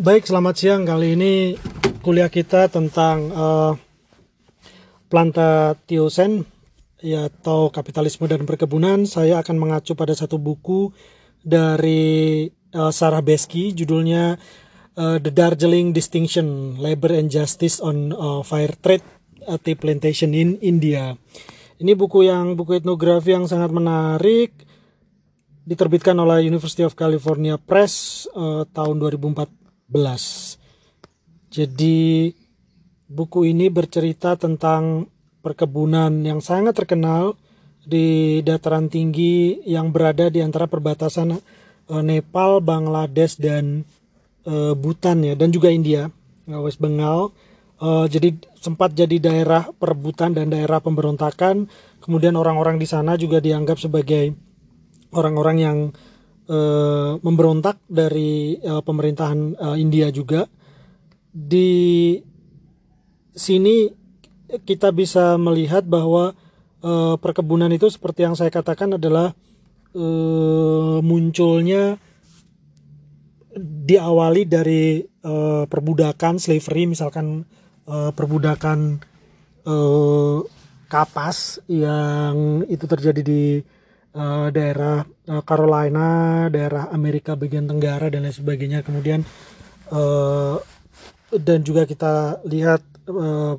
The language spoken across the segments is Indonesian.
Baik, selamat siang. Kali ini kuliah kita tentang uh, planta tiosen atau kapitalisme dan perkebunan. Saya akan mengacu pada satu buku dari uh, Sarah Besky, judulnya uh, The Darjeeling Distinction: Labor and Justice on uh, Fair Trade Tea Plantation in India. Ini buku yang buku etnografi yang sangat menarik diterbitkan oleh University of California Press uh, tahun 2014 jadi buku ini bercerita tentang perkebunan yang sangat terkenal di dataran tinggi yang berada di antara perbatasan uh, Nepal, Bangladesh dan uh, Bhutan ya dan juga India, uh, West Bengal. Jadi sempat jadi daerah perebutan dan daerah pemberontakan. Kemudian orang-orang di sana juga dianggap sebagai orang-orang yang uh, memberontak dari uh, pemerintahan uh, India juga. Di sini kita bisa melihat bahwa uh, perkebunan itu seperti yang saya katakan adalah uh, munculnya diawali dari uh, perbudakan slavery misalkan uh, perbudakan uh, kapas yang itu terjadi di uh, daerah uh, Carolina, daerah Amerika bagian Tenggara dan lain sebagainya. Kemudian uh, dan juga kita lihat uh,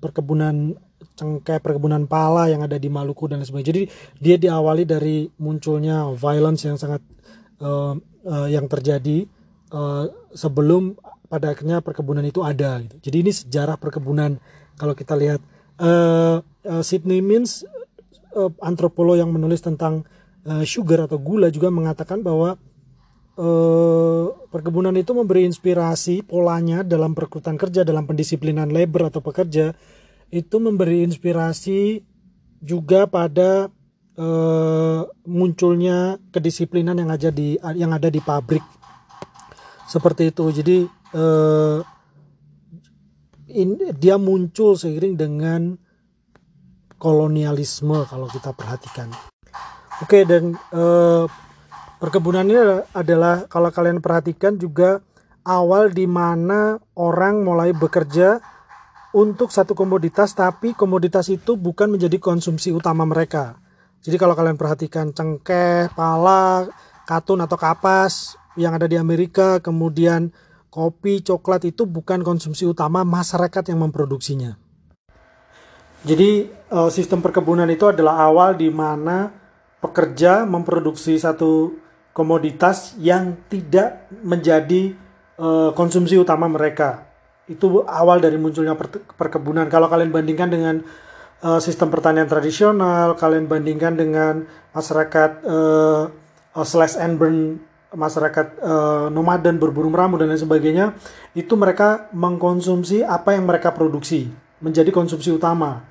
perkebunan cengkeh perkebunan pala yang ada di Maluku dan lain sebagainya. Jadi dia diawali dari munculnya violence yang sangat uh, uh, yang terjadi uh, sebelum pada akhirnya perkebunan itu ada. Gitu. Jadi ini sejarah perkebunan kalau kita lihat uh, uh, Sydney Mins uh, antropolog yang menulis tentang uh, sugar atau gula juga mengatakan bahwa eh, perkebunan itu memberi inspirasi polanya dalam perekrutan kerja dalam pendisiplinan labor atau pekerja. Itu memberi inspirasi juga pada eh, munculnya kedisiplinan yang ada di yang ada di pabrik. Seperti itu. Jadi eh, in, dia muncul seiring dengan kolonialisme kalau kita perhatikan oke dan eh, Perkebunan ini adalah kalau kalian perhatikan juga awal di mana orang mulai bekerja untuk satu komoditas tapi komoditas itu bukan menjadi konsumsi utama mereka. Jadi kalau kalian perhatikan cengkeh, pala, katun atau kapas yang ada di Amerika, kemudian kopi, coklat itu bukan konsumsi utama masyarakat yang memproduksinya. Jadi eh, sistem perkebunan itu adalah awal di mana pekerja memproduksi satu komoditas yang tidak menjadi uh, konsumsi utama mereka. Itu awal dari munculnya per perkebunan. Kalau kalian bandingkan dengan uh, sistem pertanian tradisional, kalian bandingkan dengan masyarakat slash and burn, masyarakat nomaden berburu meramu dan lain sebagainya, itu mereka mengkonsumsi apa yang mereka produksi menjadi konsumsi utama.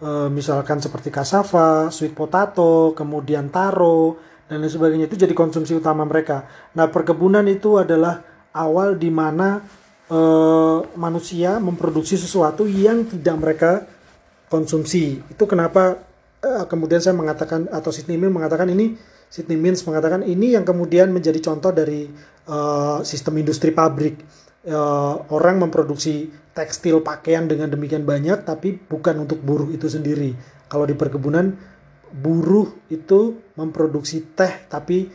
Uh, misalkan seperti cassava, sweet potato, kemudian taro, dan lain sebagainya itu jadi konsumsi utama mereka. Nah, perkebunan itu adalah awal di mana e, manusia memproduksi sesuatu yang tidak mereka konsumsi. Itu kenapa e, kemudian saya mengatakan atau Sidney Mills mengatakan ini Sidney Mills mengatakan ini yang kemudian menjadi contoh dari e, sistem industri pabrik. E, orang memproduksi tekstil pakaian dengan demikian banyak tapi bukan untuk buruh itu sendiri. Kalau di perkebunan buruh itu memproduksi teh tapi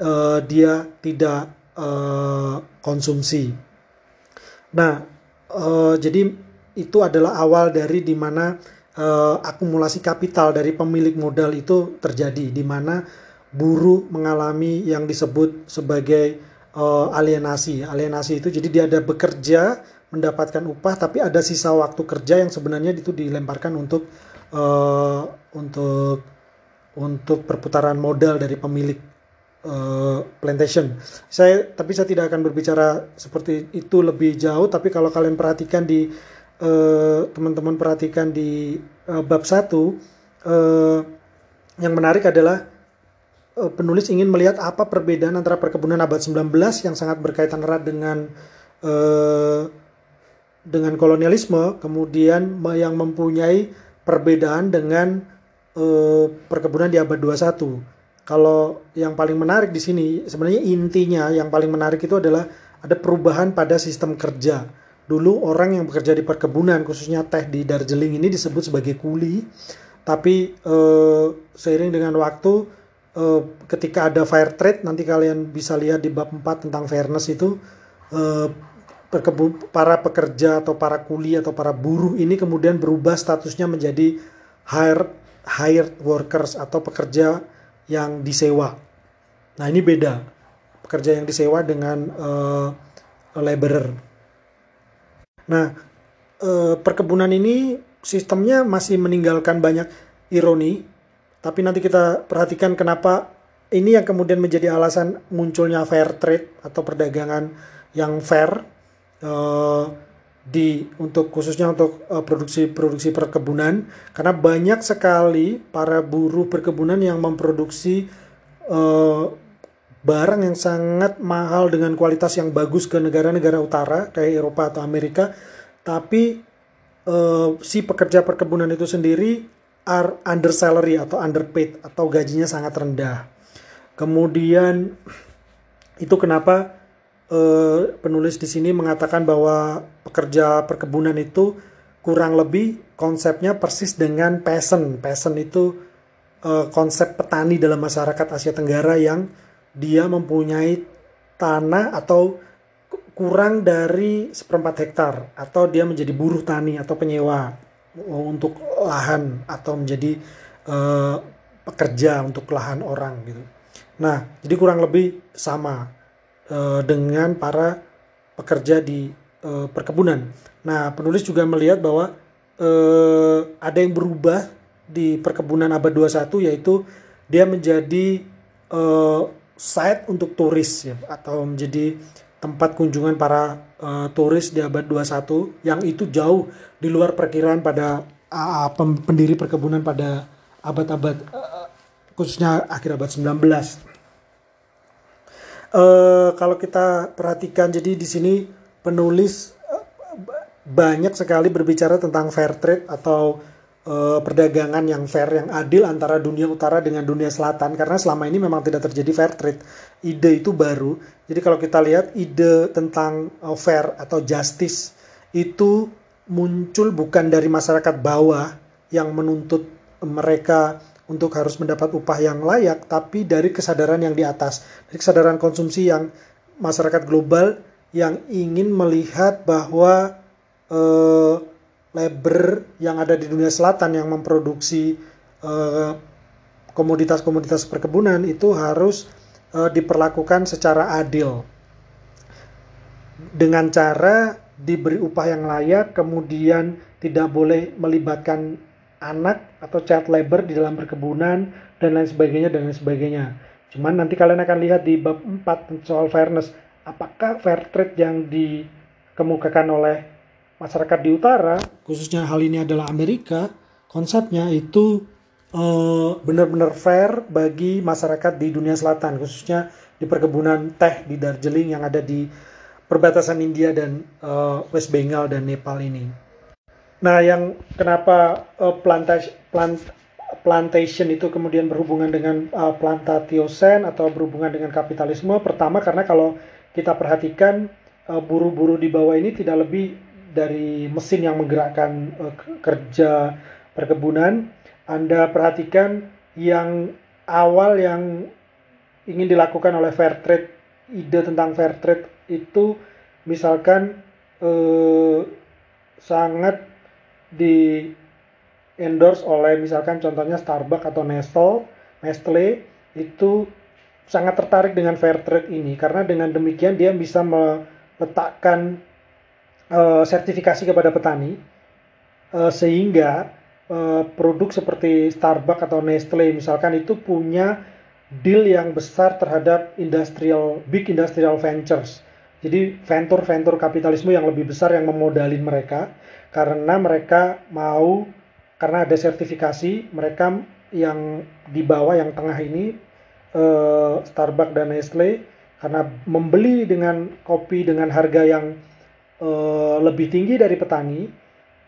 uh, dia tidak uh, konsumsi. Nah, uh, jadi itu adalah awal dari di mana uh, akumulasi kapital dari pemilik modal itu terjadi, di mana buruh mengalami yang disebut sebagai uh, alienasi. Alienasi itu jadi dia ada bekerja mendapatkan upah, tapi ada sisa waktu kerja yang sebenarnya itu dilemparkan untuk uh, untuk untuk perputaran modal dari pemilik uh, plantation. Saya tapi saya tidak akan berbicara seperti itu lebih jauh tapi kalau kalian perhatikan di teman-teman uh, perhatikan di uh, bab 1 uh, yang menarik adalah penulis ingin melihat apa perbedaan antara perkebunan abad 19 yang sangat berkaitan erat dengan uh, dengan kolonialisme kemudian yang mempunyai perbedaan dengan eh, perkebunan di abad 21. Kalau yang paling menarik di sini sebenarnya intinya yang paling menarik itu adalah ada perubahan pada sistem kerja. Dulu orang yang bekerja di perkebunan, khususnya teh di Darjeeling ini disebut sebagai kuli, tapi eh, seiring dengan waktu eh, ketika ada fair trade, nanti kalian bisa lihat di bab 4 tentang fairness itu, perkebu para pekerja atau para kuli atau para buruh ini kemudian berubah statusnya menjadi hired hired workers atau pekerja yang disewa. Nah ini beda pekerja yang disewa dengan uh, laborer. Nah uh, perkebunan ini sistemnya masih meninggalkan banyak ironi, tapi nanti kita perhatikan kenapa ini yang kemudian menjadi alasan munculnya fair trade atau perdagangan yang fair uh, di untuk khususnya untuk uh, produksi produksi perkebunan. Karena banyak sekali para buruh perkebunan yang memproduksi uh, barang yang sangat mahal dengan kualitas yang bagus ke negara-negara utara kayak Eropa atau Amerika. Tapi uh, si pekerja perkebunan itu sendiri are under salary atau underpaid atau gajinya sangat rendah kemudian itu kenapa uh, penulis di sini mengatakan bahwa pekerja perkebunan itu kurang lebih konsepnya persis dengan peasant. Peasant itu uh, konsep petani dalam masyarakat Asia Tenggara yang dia mempunyai tanah atau kurang dari seperempat hektar atau dia menjadi buruh tani atau penyewa untuk lahan atau menjadi uh, pekerja untuk lahan orang gitu. Nah, jadi kurang lebih sama uh, dengan para pekerja di uh, perkebunan. Nah, penulis juga melihat bahwa uh, ada yang berubah di perkebunan abad 21 yaitu dia menjadi uh, site untuk turis ya atau menjadi tempat kunjungan para uh, turis di abad 21 yang itu jauh di luar perkiraan pada uh, pendiri perkebunan pada abad-abad uh, khususnya akhir abad 19 uh, kalau kita perhatikan jadi di sini penulis uh, banyak sekali berbicara tentang fair trade atau uh, perdagangan yang fair yang adil antara dunia utara dengan dunia selatan. Karena selama ini memang tidak terjadi fair trade. Ide itu baru. Jadi kalau kita lihat ide tentang uh, fair atau justice itu muncul bukan dari masyarakat bawah yang menuntut mereka untuk harus mendapat upah yang layak, tapi dari kesadaran yang di atas, dari kesadaran konsumsi yang masyarakat global yang ingin melihat bahwa eh, labor yang ada di dunia selatan yang memproduksi eh, komoditas-komoditas perkebunan itu harus eh, diperlakukan secara adil dengan cara diberi upah yang layak, kemudian tidak boleh melibatkan anak atau child labor di dalam perkebunan dan lain sebagainya dan lain sebagainya. Cuman nanti kalian akan lihat di bab 4 soal fairness, apakah fair trade yang dikemukakan oleh masyarakat di utara, khususnya hal ini adalah Amerika, konsepnya itu uh, benar-benar fair bagi masyarakat di dunia selatan, khususnya di perkebunan teh di Darjeeling yang ada di perbatasan India dan uh, West Bengal dan Nepal ini. Nah, yang kenapa uh, plantation, plant, plantation itu kemudian berhubungan dengan uh, plantatiosen atau berhubungan dengan kapitalisme? Pertama karena kalau kita perhatikan uh, buru-buru di bawah ini tidak lebih dari mesin yang menggerakkan uh, kerja perkebunan. Anda perhatikan yang awal yang ingin dilakukan oleh fair trade, ide tentang fair trade itu misalkan uh, sangat di endorse oleh misalkan contohnya Starbucks atau Nestle, Nestle itu sangat tertarik dengan fair trade ini karena dengan demikian dia bisa meletakkan uh, sertifikasi kepada petani uh, sehingga uh, produk seperti Starbucks atau Nestle misalkan itu punya deal yang besar terhadap industrial big industrial ventures. Jadi venture-venture kapitalisme yang lebih besar yang memodalin mereka karena mereka mau karena ada sertifikasi mereka yang di bawah yang tengah ini Starbucks dan Nestle karena membeli dengan kopi dengan harga yang uh, lebih tinggi dari petani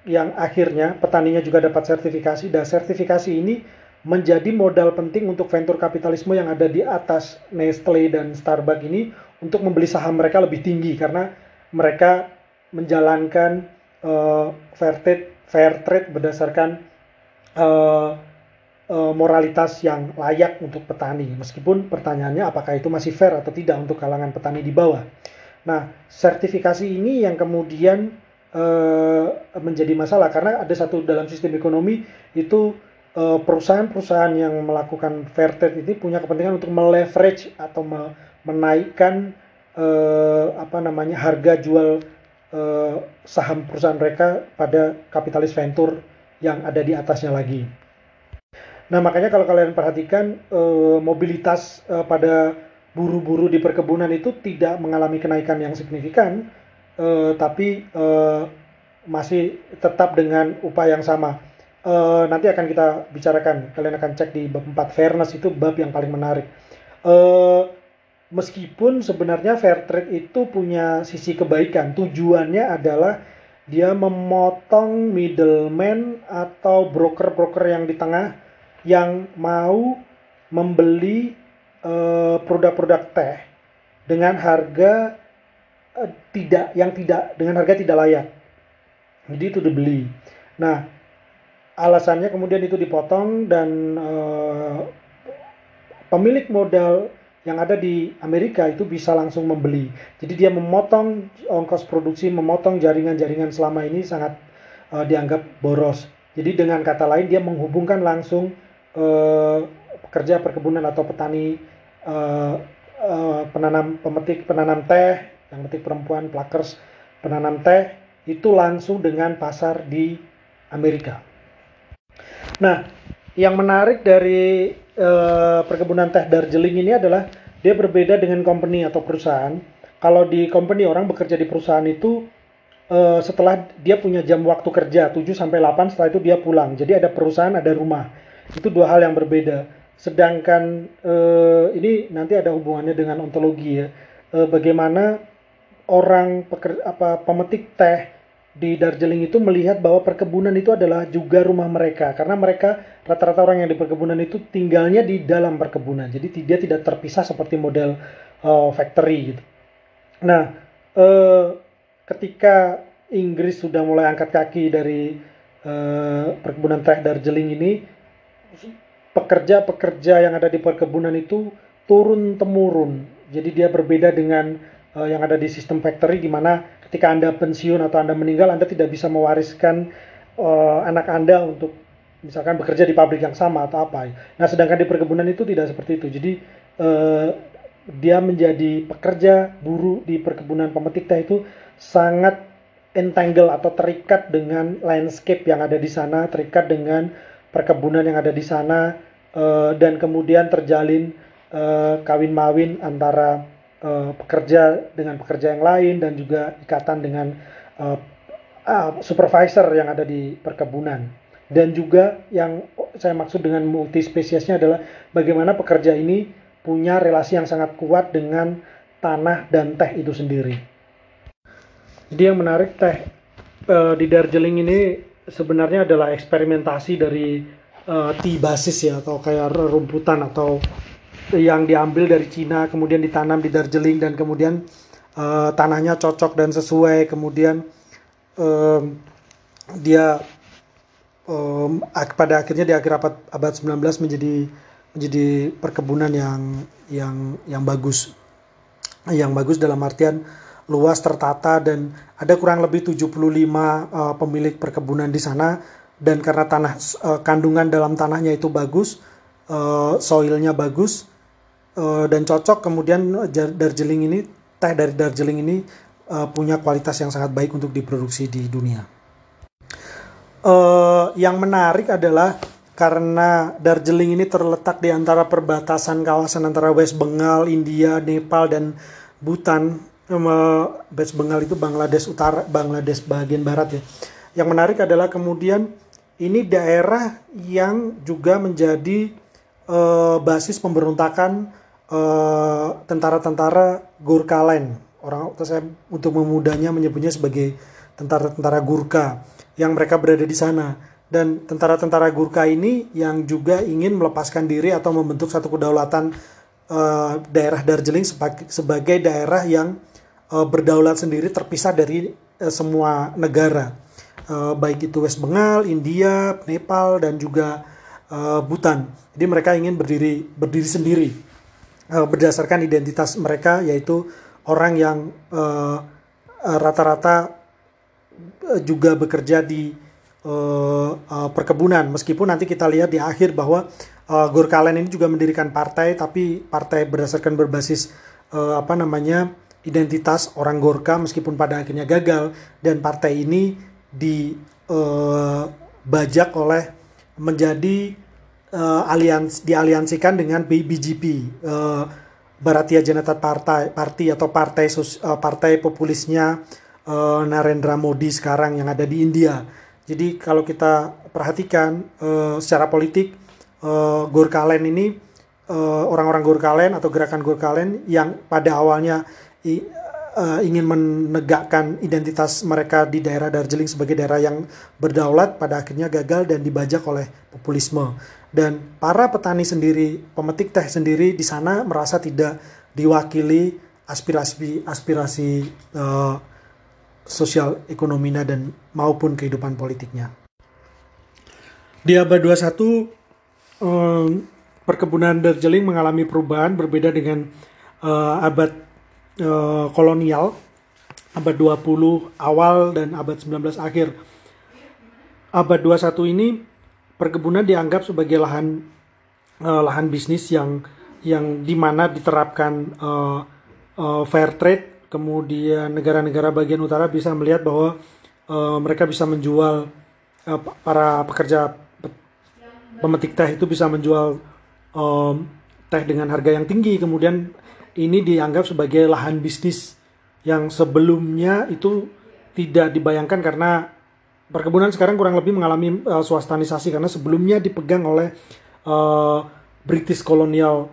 yang akhirnya petaninya juga dapat sertifikasi. Dan sertifikasi ini menjadi modal penting untuk venture kapitalisme yang ada di atas Nestle dan Starbucks ini untuk membeli saham mereka lebih tinggi. Karena mereka menjalankan uh, fair trade fair trade berdasarkan uh, uh, moralitas yang layak untuk petani. Meskipun pertanyaannya apakah itu masih fair atau tidak untuk kalangan petani di bawah. Nah, sertifikasi ini yang kemudian uh, menjadi masalah karena ada satu dalam sistem ekonomi itu Eh, perusahaan-perusahaan yang melakukan fair trade ini punya kepentingan untuk meleverage atau menaikkan uh, apa namanya harga jual uh, saham perusahaan mereka pada kapitalis venture yang ada di atasnya lagi. Nah makanya kalau kalian perhatikan uh, mobilitas uh, pada buru-buru di perkebunan itu tidak mengalami kenaikan yang signifikan, uh, tapi uh, masih tetap dengan upaya yang sama uh, nanti akan kita bicarakan. Kalian akan cek di bab 4 fairness itu bab yang paling menarik. Uh, meskipun sebenarnya fair trade itu punya sisi kebaikan, tujuannya adalah dia memotong middleman atau broker-broker yang di tengah yang mau membeli produk produk-produk teh dengan harga uh, tidak yang tidak dengan harga tidak layak. Jadi itu dibeli. Nah, alasannya kemudian itu dipotong dan uh, pemilik modal yang ada di Amerika itu bisa langsung membeli. Jadi dia memotong ongkos produksi, memotong jaringan-jaringan selama ini sangat uh, dianggap boros. Jadi dengan kata lain dia menghubungkan langsung uh, pekerja perkebunan atau petani uh, penanam pemetik penanam teh, yang metik perempuan, plakers, penanam teh itu langsung dengan pasar di Amerika. Nah, yang menarik dari uh, perkebunan teh Darjeeling ini adalah dia berbeda dengan company atau perusahaan. Kalau di company orang bekerja di perusahaan itu uh, setelah dia punya jam waktu kerja 7 sampai 8 setelah itu dia pulang. Jadi ada perusahaan, ada rumah. Itu dua hal yang berbeda. Sedangkan uh, ini nanti ada hubungannya dengan ontologi ya. Uh, bagaimana orang peker, apa pemetik teh di Darjeeling itu melihat bahwa perkebunan itu adalah juga rumah mereka karena mereka rata-rata orang yang di perkebunan itu tinggalnya di dalam perkebunan jadi dia tidak terpisah seperti model uh, factory gitu. Nah, uh, ketika Inggris sudah mulai angkat kaki dari uh, perkebunan teh Darjeeling ini pekerja-pekerja yang ada di perkebunan itu turun temurun. Jadi dia berbeda dengan uh, yang ada di sistem factory di mana ketika Anda pensiun atau Anda meninggal, Anda tidak bisa mewariskan uh, anak Anda untuk misalkan bekerja di pabrik yang sama atau apa. Nah, sedangkan di perkebunan itu tidak seperti itu. Jadi uh, dia menjadi pekerja buruh di perkebunan pemetik teh itu sangat entangle atau terikat dengan landscape yang ada di sana, terikat dengan perkebunan yang ada di sana, uh, dan kemudian terjalin uh, kawin mawin antara uh, pekerja dengan pekerja yang lain dan juga ikatan dengan uh, uh, supervisor yang ada di perkebunan dan juga yang saya maksud dengan multi spesiesnya adalah bagaimana pekerja ini punya relasi yang sangat kuat dengan tanah dan teh itu sendiri. Jadi yang menarik teh uh, di Darjeeling ini sebenarnya adalah eksperimentasi dari uh, tea basis ya atau kayak rumputan atau yang diambil dari Cina kemudian ditanam di Darjeeling dan kemudian uh, tanahnya cocok dan sesuai kemudian um, dia um, pada akhirnya di akhir abad abad 19 menjadi menjadi perkebunan yang yang yang bagus. Yang bagus dalam artian luas tertata dan ada kurang lebih 75 uh, pemilik perkebunan di sana dan karena tanah uh, kandungan dalam tanahnya itu bagus uh, soilnya bagus uh, dan cocok kemudian Darjeeling ini teh dari Darjeeling ini uh, punya kualitas yang sangat baik untuk diproduksi di dunia. Uh, yang menarik adalah karena Darjeeling ini terletak di antara perbatasan kawasan antara West Bengal, India, Nepal dan Bhutan. West Bengal itu Bangladesh Utara, Bangladesh bagian barat ya. Yang menarik adalah kemudian ini daerah yang juga menjadi uh, basis pemberontakan eh, tentara-tentara Gurkha Land. Orang saya untuk memudahnya menyebutnya sebagai tentara-tentara Gurkha yang mereka berada di sana. dan tentara-tentara Gurkha ini yang juga ingin melepaskan diri atau membentuk satu kedaulatan uh, daerah Darjeeling sebagai, sebagai daerah yang uh, berdaulat sendiri terpisah dari uh, semua negara. Uh, baik itu West Bengal, India, Nepal dan juga uh, Bhutan. Jadi mereka ingin berdiri berdiri sendiri. Uh, berdasarkan identitas mereka yaitu orang yang rata-rata juga bekerja di uh, uh, perkebunan. Meskipun nanti kita lihat di akhir bahwa uh, Gurkhaland ini juga mendirikan partai tapi partai berdasarkan berbasis uh, apa namanya identitas orang Gorka meskipun pada akhirnya gagal dan partai ini dibajak uh, oleh menjadi uh, alians dialiansikan dengan BJP uh, Bharatiya Janata Partai Parti atau partai uh, partai populisnya uh, Narendra Modi sekarang yang ada di India. Jadi kalau kita perhatikan uh, secara politik uh, Gurkhaland ini orang-orang Gurkhaland atau gerakan Gurkhaland yang pada awalnya uh, ingin menegakkan identitas mereka di daerah Darjeeling sebagai daerah yang berdaulat pada akhirnya gagal dan dibajak oleh populisme dan para petani sendiri pemetik teh sendiri di sana merasa tidak diwakili aspirasi aspirasi uh, sosial ekonominya dan maupun kehidupan politiknya. Di abad 21 um, perkebunan Darjeeling mengalami perubahan berbeda dengan uh, abad uh, kolonial abad 20 awal dan abad 19 akhir. Abad 21 ini perkebunan dianggap sebagai lahan uh, lahan bisnis yang yang di mana diterapkan uh, uh, fair trade kemudian negara-negara bagian utara bisa melihat bahwa uh, mereka bisa menjual uh, para pekerja pemetik teh itu bisa menjual um, teh dengan harga yang tinggi kemudian ini dianggap sebagai lahan bisnis yang sebelumnya itu tidak dibayangkan karena perkebunan sekarang kurang lebih mengalami uh, swastanisasi karena sebelumnya dipegang oleh uh, British Colonial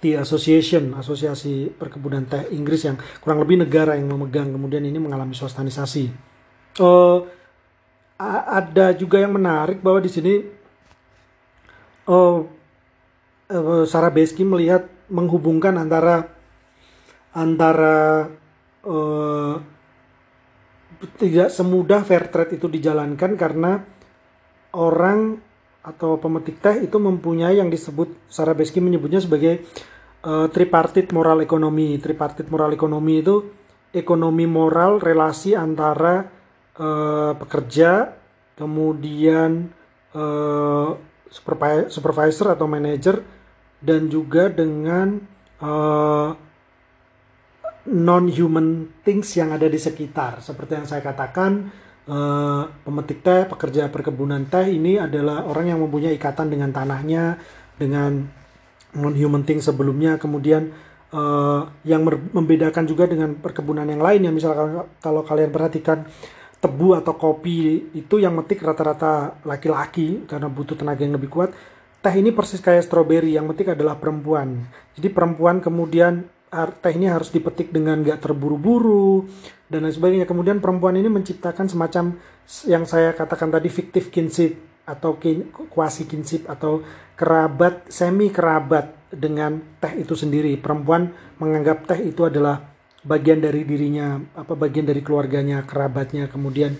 The Association, asosiasi perkebunan teh Inggris yang kurang lebih negara yang memegang, kemudian ini mengalami swastanisasi. Uh, ada juga yang menarik bahwa di sini uh, uh, Sarah Beski melihat menghubungkan antara antara uh, tidak semudah fair trade itu dijalankan karena orang atau pemetik teh itu mempunyai yang disebut Sarah Beski menyebutnya sebagai uh, tripartit moral ekonomi. Tripartit moral ekonomi itu ekonomi moral relasi antara uh, pekerja, kemudian uh, supervisor atau manager dan juga dengan uh, non human things yang ada di sekitar. Seperti yang saya katakan uh, pemetik teh, pekerja perkebunan teh ini adalah orang yang mempunyai ikatan dengan tanahnya, dengan non-human thing sebelumnya, kemudian uh, yang membedakan juga dengan perkebunan yang lain ya misalnya kalau kalian perhatikan tebu atau kopi itu yang metik rata-rata laki-laki karena butuh tenaga yang lebih kuat. Teh ini persis kayak stroberi, yang metik adalah perempuan. Jadi perempuan kemudian teh ini harus dipetik dengan gak terburu-buru, dan lain sebagainya. Kemudian perempuan ini menciptakan semacam yang saya katakan tadi fiktif kinship atau kin, kuasi kinship atau kerabat semi kerabat dengan teh itu sendiri. Perempuan menganggap teh itu adalah bagian dari dirinya, apa bagian dari keluarganya, kerabatnya. Kemudian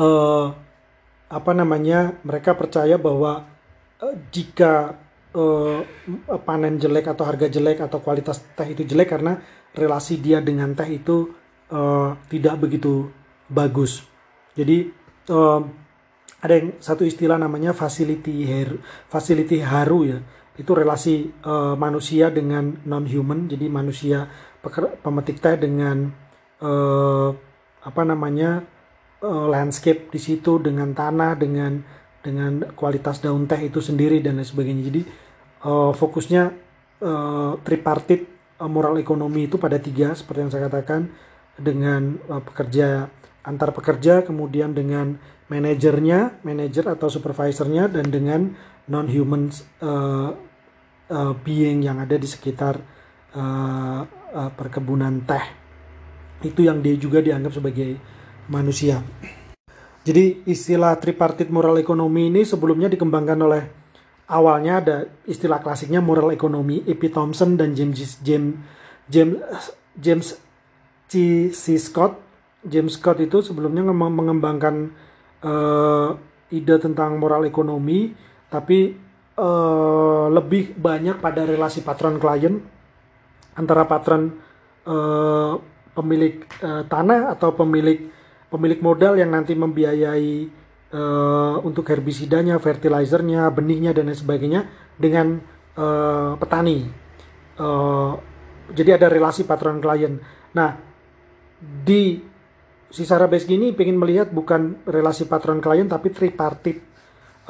uh, apa namanya? Mereka percaya bahwa uh, jika uh, panen jelek atau harga jelek atau kualitas teh itu jelek karena relasi dia dengan teh itu uh, tidak begitu bagus. Jadi uh, ada yang satu istilah namanya facility haru, facility haru ya. Itu relasi uh, manusia dengan non human. Jadi manusia pemetik teh dengan uh, apa namanya uh, landscape di situ dengan tanah dengan dengan kualitas daun teh itu sendiri dan lain sebagainya. Jadi uh, fokusnya uh, tripartit uh, moral ekonomi itu pada tiga seperti yang saya katakan dengan uh, pekerja antar pekerja kemudian dengan manajernya manajer atau supervisornya dan dengan non human uh, uh, being yang ada di sekitar uh, uh, perkebunan teh itu yang dia juga dianggap sebagai manusia Jadi istilah tripartit moral ekonomi ini sebelumnya dikembangkan oleh awalnya ada istilah klasiknya moral ekonomi E.P. Thompson dan James James James James C. C. Scott. James Scott itu sebelumnya mengembangkan uh, ide tentang moral ekonomi, tapi uh, lebih banyak pada relasi patron klien antara patron uh, pemilik uh, tanah atau pemilik pemilik modal yang nanti membiayai uh, untuk herbisidanya, fertilizernya, benihnya dan lain sebagainya dengan uh, petani. Uh, jadi ada relasi patron klien. Nah, di si Sarah Beski ini ingin melihat bukan relasi patron klien tapi tripartite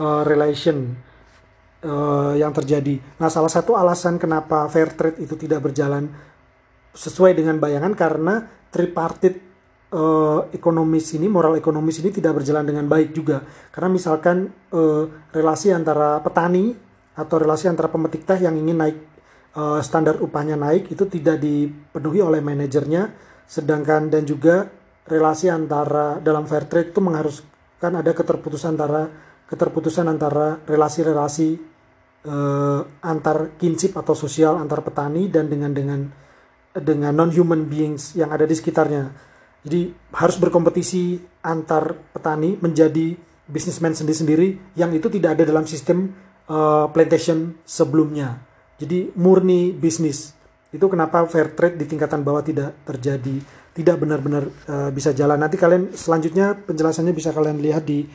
uh, relation uh, yang terjadi. Nah, salah satu alasan kenapa fair trade itu tidak berjalan sesuai dengan bayangan karena tripartite uh, ekonomis ini, moral ekonomis ini tidak berjalan dengan baik juga. Karena misalkan uh, relasi antara petani atau relasi antara pemetik teh yang ingin naik uh, standar upahnya naik itu tidak dipenuhi oleh manajernya, sedangkan dan juga relasi antara dalam fair trade itu mengharuskan ada keterputusan antara keterputusan antara relasi-relasi uh, antar kinsip atau sosial antar petani dan dengan dengan dengan non human beings yang ada di sekitarnya. Jadi harus berkompetisi antar petani menjadi bisnismen sendiri-sendiri yang itu tidak ada dalam sistem uh, plantation sebelumnya. Jadi murni bisnis. Itu kenapa fair trade di tingkatan bawah tidak terjadi, tidak benar-benar uh, bisa jalan. Nanti kalian selanjutnya penjelasannya bisa kalian lihat di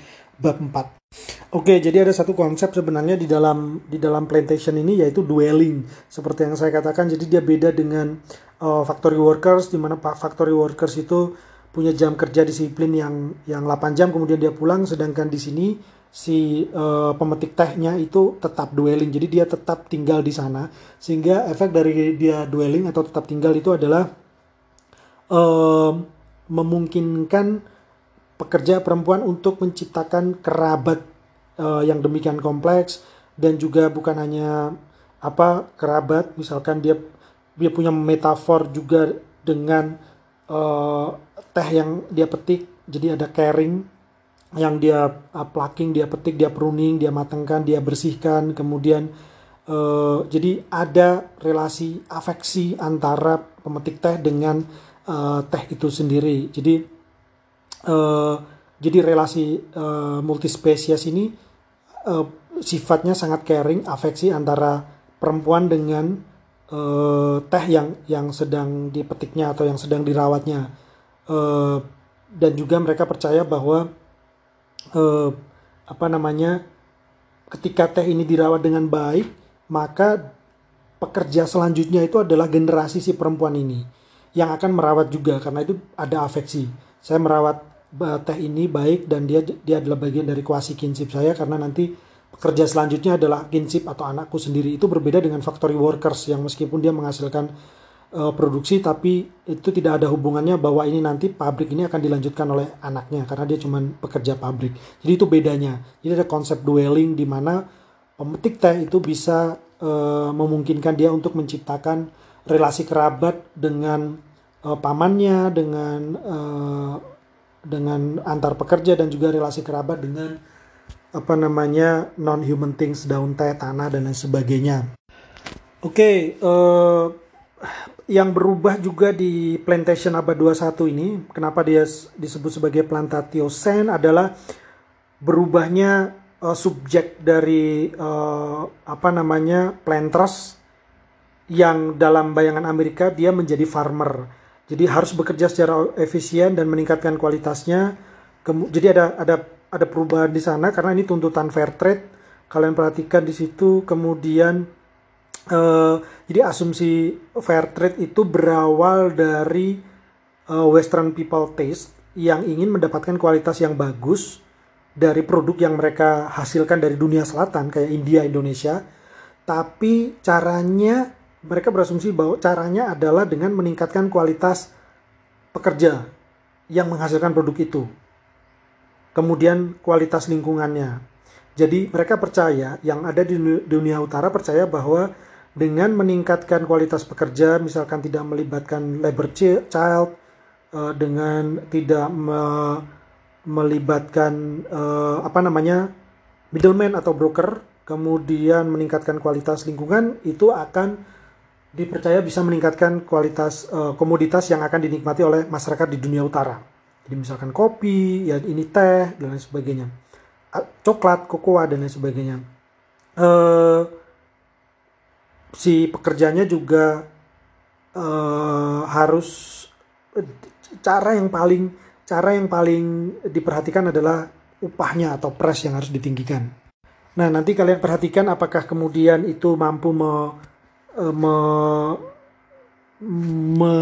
bab 4. Oke, jadi ada satu konsep sebenarnya di dalam di dalam plantation ini yaitu dwelling. Seperti yang saya katakan, jadi dia beda dengan uh, factory workers di mana factory workers itu punya jam kerja disiplin yang yang 8 jam kemudian dia pulang sedangkan di sini si uh, pemetik tehnya itu tetap dwelling jadi dia tetap tinggal di sana sehingga efek dari dia dwelling atau tetap tinggal itu adalah uh, memungkinkan pekerja perempuan untuk menciptakan kerabat uh, yang demikian kompleks dan juga bukan hanya apa kerabat misalkan dia dia punya metafor juga dengan uh, teh yang dia petik jadi ada caring yang dia uh, plucking, dia petik, dia pruning, dia matangkan, dia bersihkan, kemudian uh, jadi ada relasi afeksi antara pemetik teh dengan uh, teh itu sendiri. Jadi uh, jadi relasi uh, multispesies ini uh, sifatnya sangat caring, afeksi antara perempuan dengan uh, teh yang yang sedang dipetiknya atau yang sedang dirawatnya. Uh, dan juga mereka percaya bahwa eh, apa namanya ketika teh ini dirawat dengan baik maka pekerja selanjutnya itu adalah generasi si perempuan ini yang akan merawat juga karena itu ada afeksi saya merawat eh, teh ini baik dan dia dia adalah bagian dari kuasi kinship saya karena nanti pekerja selanjutnya adalah kinship atau anakku sendiri itu berbeda dengan factory workers yang meskipun dia menghasilkan uh, produksi tapi itu tidak ada hubungannya bahwa ini nanti pabrik ini akan dilanjutkan oleh anaknya karena dia cuma pekerja pabrik. Jadi itu bedanya. Jadi ada konsep dwelling di mana pemetik teh itu bisa uh, memungkinkan dia untuk menciptakan relasi kerabat dengan uh, pamannya, dengan uh, dengan antar pekerja dan juga relasi kerabat dengan apa namanya non human things daun teh tanah dan lain sebagainya. Oke, okay, uh, yang berubah juga di plantation abad 21 ini, kenapa dia disebut sebagai plantatio sen adalah berubahnya uh, subjek dari uh, apa namanya planters yang dalam bayangan Amerika dia menjadi farmer. Jadi harus bekerja secara efisien dan meningkatkan kualitasnya. jadi ada ada ada perubahan di sana karena ini tuntutan fair trade. Kalian perhatikan di situ kemudian uh, jadi asumsi fair trade itu berawal dari uh, Western people taste yang ingin mendapatkan kualitas yang bagus dari produk yang mereka hasilkan dari dunia selatan kayak India, Indonesia. Tapi caranya mereka berasumsi bahwa caranya adalah dengan meningkatkan kualitas pekerja yang menghasilkan produk itu. Kemudian kualitas lingkungannya. Jadi mereka percaya yang ada di dunia utara percaya bahwa dengan meningkatkan kualitas pekerja, misalkan tidak melibatkan labor child, uh, dengan tidak me, melibatkan uh, apa namanya middleman atau broker, kemudian meningkatkan kualitas lingkungan, itu akan dipercaya bisa meningkatkan kualitas uh, komoditas yang akan dinikmati oleh masyarakat di dunia utara. Jadi misalkan kopi, ya ini teh dan lain sebagainya, coklat, kokoa dan lain sebagainya. Uh, si pekerjanya juga uh, harus cara yang paling cara yang paling diperhatikan adalah upahnya atau price yang harus ditinggikan. Nah, nanti kalian perhatikan apakah kemudian itu mampu me, e, me, me,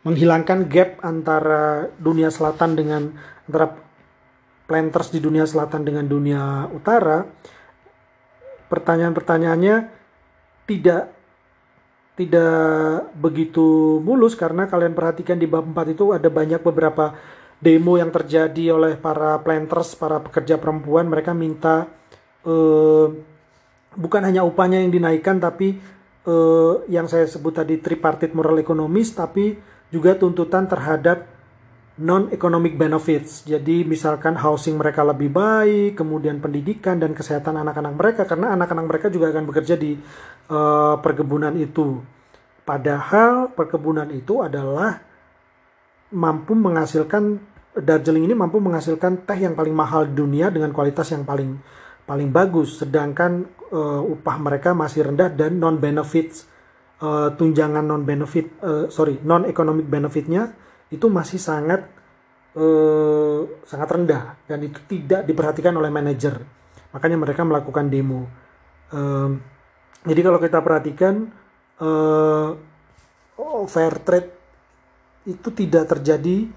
menghilangkan gap antara dunia selatan dengan antara planters di dunia selatan dengan dunia utara. Pertanyaan-pertanyaannya tidak tidak begitu mulus karena kalian perhatikan di bab 4 itu ada banyak beberapa demo yang terjadi oleh para planters, para pekerja perempuan. Mereka minta uh, bukan hanya upahnya yang dinaikkan tapi uh, yang saya sebut tadi tripartite moral ekonomis tapi juga tuntutan terhadap non-economic benefits. Jadi misalkan housing mereka lebih baik, kemudian pendidikan dan kesehatan anak-anak mereka karena anak-anak mereka juga akan bekerja di uh, perkebunan itu. Padahal perkebunan itu adalah mampu menghasilkan Darjeeling ini mampu menghasilkan teh yang paling mahal di dunia dengan kualitas yang paling paling bagus, sedangkan uh, upah mereka masih rendah dan non benefits uh, tunjangan non benefit uh, sorry non economic benefitnya itu masih sangat uh, sangat rendah dan itu tidak diperhatikan oleh manajer. Makanya mereka melakukan demo. Um, jadi kalau kita perhatikan uh, fair trade itu tidak terjadi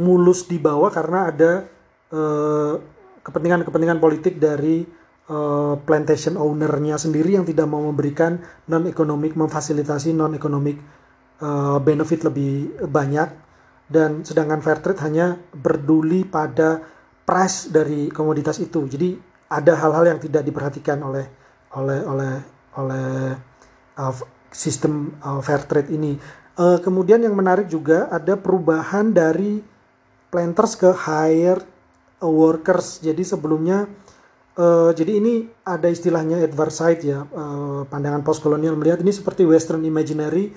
mulus di bawah karena ada kepentingan kepentingan-kepentingan politik dari uh, plantation ownernya sendiri yang tidak mau memberikan non economic memfasilitasi non economic uh, benefit lebih banyak dan sedangkan fair trade hanya berduli pada price dari komoditas itu jadi ada hal-hal yang tidak diperhatikan oleh oleh oleh oleh uh, sistem uh, fair trade ini. Uh, kemudian yang menarik juga ada perubahan dari planters ke hire workers. Jadi sebelumnya uh, jadi ini ada istilahnya adverside ya uh, pandangan postkolonial melihat ini seperti western imaginary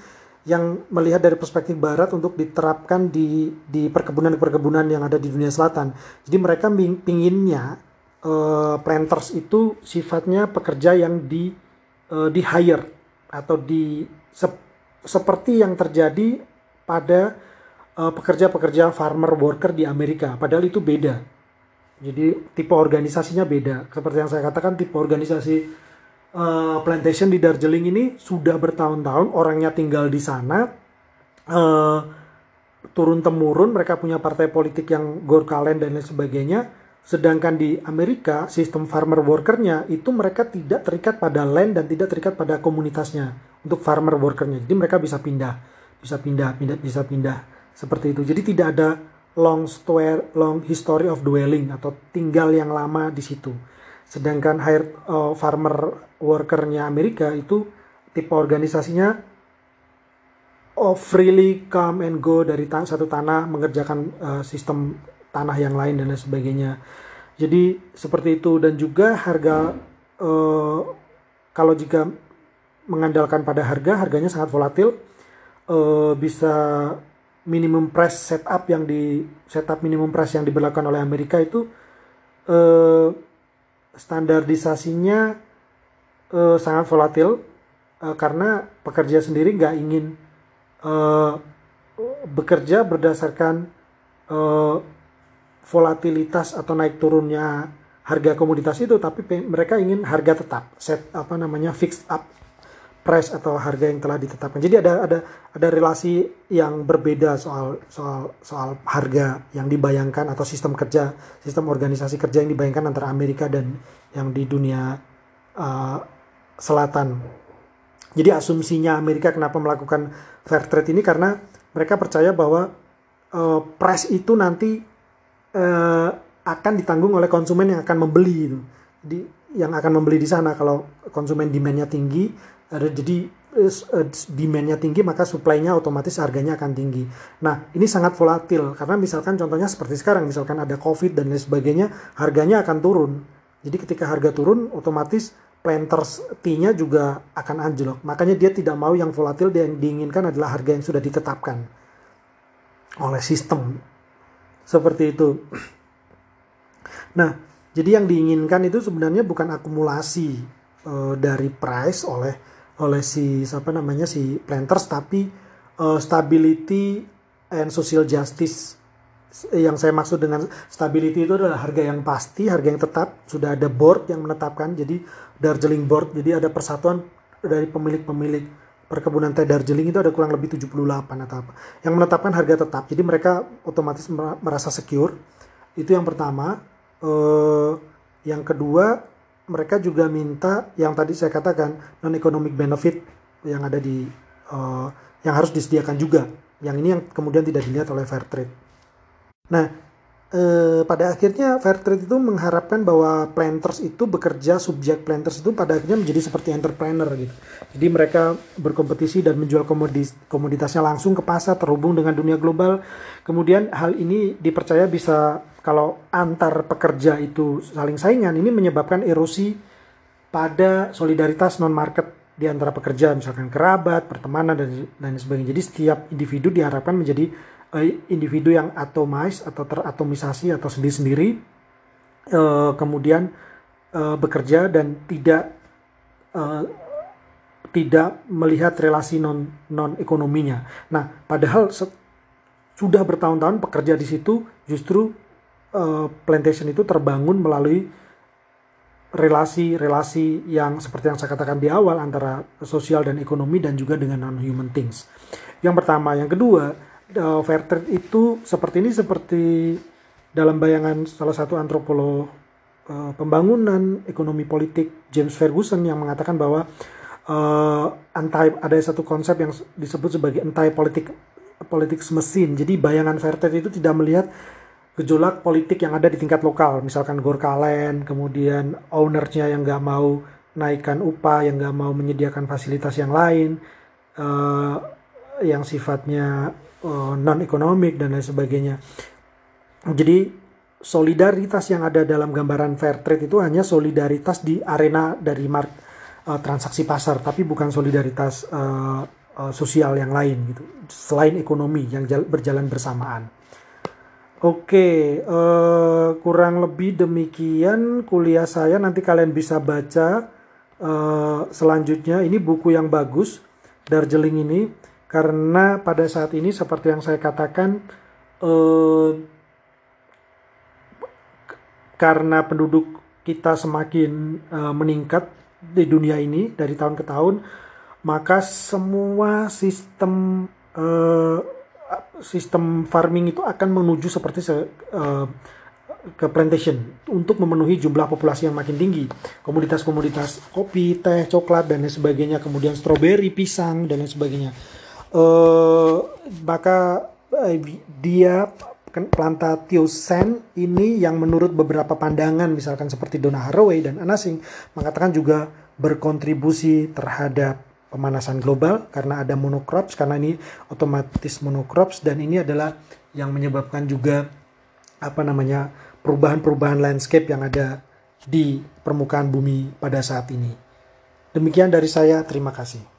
yang melihat dari perspektif barat untuk diterapkan di di perkebunan-perkebunan yang ada di dunia selatan. Jadi mereka pinginnya uh, planters itu sifatnya pekerja yang di uh, di hire atau di sep, seperti yang terjadi pada uh, pekerja-pekerja farmer worker di Amerika. Padahal itu beda. Jadi tipe organisasinya beda. Seperti yang saya katakan tipe organisasi uh, plantation di Darjeeling ini sudah bertahun-tahun orangnya tinggal di sana. Uh, turun temurun mereka punya partai politik yang Gorkalen dan lain sebagainya Sedangkan di Amerika, sistem farmer workernya itu mereka tidak terikat pada land dan tidak terikat pada komunitasnya untuk farmer workernya. Jadi mereka bisa pindah, bisa pindah, pindah, bisa pindah seperti itu. Jadi tidak ada long story, long history of dwelling atau tinggal yang lama di situ. Sedangkan hire uh, farmer workernya Amerika itu tipe organisasinya oh, freely come and go dari tan satu tanah mengerjakan uh, sistem tanah yang lain dan lain sebagainya. Jadi seperti itu dan juga harga eh, kalau jika mengandalkan pada harga, harganya sangat volatil. Eh, bisa minimum price setup yang di setup minimum price yang diberlakukan oleh Amerika itu eh, standarisasinya eh, sangat volatil eh, karena pekerja sendiri nggak ingin eh, bekerja berdasarkan eh, volatilitas atau naik turunnya harga komoditas itu tapi mereka ingin harga tetap set apa namanya fixed up price atau harga yang telah ditetapkan. Jadi ada ada ada relasi yang berbeda soal soal soal harga yang dibayangkan atau sistem kerja sistem organisasi kerja yang dibayangkan antara Amerika dan yang di dunia uh, selatan. Jadi asumsinya Amerika kenapa melakukan fair trade ini? Karena mereka percaya bahwa uh, price itu nanti uh, akan ditanggung oleh konsumen yang akan membeli itu. Jadi yang akan membeli di sana kalau konsumen demandnya tinggi, ada jadi uh, demand-nya tinggi maka supply-nya otomatis harganya akan tinggi. Nah, ini sangat volatil karena misalkan contohnya seperti sekarang misalkan ada Covid dan lain sebagainya, harganya akan turun. Jadi ketika harga turun otomatis planters T-nya juga akan anjlok. Makanya dia tidak mau yang volatil, yang diinginkan adalah harga yang sudah ditetapkan oleh sistem. Seperti itu. Nah, jadi yang diinginkan itu sebenarnya bukan akumulasi uh, dari price oleh oleh si siapa namanya si planters tapi uh, stability and social justice. Yang saya maksud dengan stability itu adalah harga yang pasti, harga yang tetap, sudah ada board yang menetapkan, jadi Darjeeling Board, jadi ada persatuan dari pemilik-pemilik perkebunan teh Darjeeling itu ada kurang lebih 78 atau apa, yang menetapkan harga tetap, jadi mereka otomatis merasa secure, itu yang pertama. Uh, yang kedua, mereka juga minta yang tadi saya katakan non economic benefit yang ada di uh, yang harus disediakan juga. Yang ini yang kemudian tidak dilihat oleh fair trade. Nah, eh, pada akhirnya fair trade itu mengharapkan bahwa planters itu bekerja subjek planters itu pada akhirnya menjadi seperti entrepreneur gitu. Jadi mereka berkompetisi dan menjual komodis, komoditasnya langsung ke pasar terhubung dengan dunia global. Kemudian hal ini dipercaya bisa kalau antar pekerja itu saling saingan ini menyebabkan erosi pada solidaritas non market di antara pekerja misalkan kerabat, pertemanan dan lain sebagainya. Jadi setiap individu diharapkan menjadi uh, individu yang atomized atau teratomisasi atau sendiri-sendiri uh, kemudian uh, bekerja dan tidak uh, tidak melihat relasi non non ekonominya. Nah, padahal sudah bertahun-tahun pekerja di situ justru uh, plantation itu terbangun melalui relasi-relasi yang seperti yang saya katakan di awal antara sosial dan ekonomi dan juga dengan non human things. Yang pertama, yang kedua, uh, fair trade itu seperti ini seperti dalam bayangan salah satu antropolog uh, pembangunan ekonomi politik James Ferguson yang mengatakan bahwa uh, anti ada satu konsep yang disebut sebagai anti politik politik mesin. Jadi bayangan fair trade itu tidak melihat gejolak politik yang ada di tingkat lokal, misalkan Gorkalen, kemudian ownernya yang nggak mau naikkan upah, yang nggak mau menyediakan fasilitas yang lain, uh, yang sifatnya uh, non ekonomik dan lain sebagainya. Jadi solidaritas yang ada dalam gambaran fair trade itu hanya solidaritas di arena dari mark, uh, transaksi pasar, tapi bukan solidaritas uh, uh, sosial yang lain gitu. Selain ekonomi yang berjalan bersamaan. Oke, uh, kurang lebih demikian kuliah saya. Nanti kalian bisa baca uh, selanjutnya. Ini buku yang bagus, Darjeeling ini karena pada saat ini seperti yang saya katakan eh, karena penduduk kita semakin eh, meningkat di dunia ini dari tahun ke tahun maka semua sistem eh, sistem farming itu akan menuju seperti eh, ke plantation untuk memenuhi jumlah populasi yang makin tinggi. Komoditas-komoditas kopi, teh, coklat dan lain sebagainya, kemudian stroberi, pisang dan lain sebagainya uh, maka uh, dia Plantatio Sen ini yang menurut beberapa pandangan misalkan seperti Donna Haraway dan Anasing mengatakan juga berkontribusi terhadap pemanasan global karena ada monocrops karena ini otomatis monocrops dan ini adalah yang menyebabkan juga apa namanya perubahan-perubahan landscape yang ada di permukaan bumi pada saat ini. Demikian dari saya, terima kasih.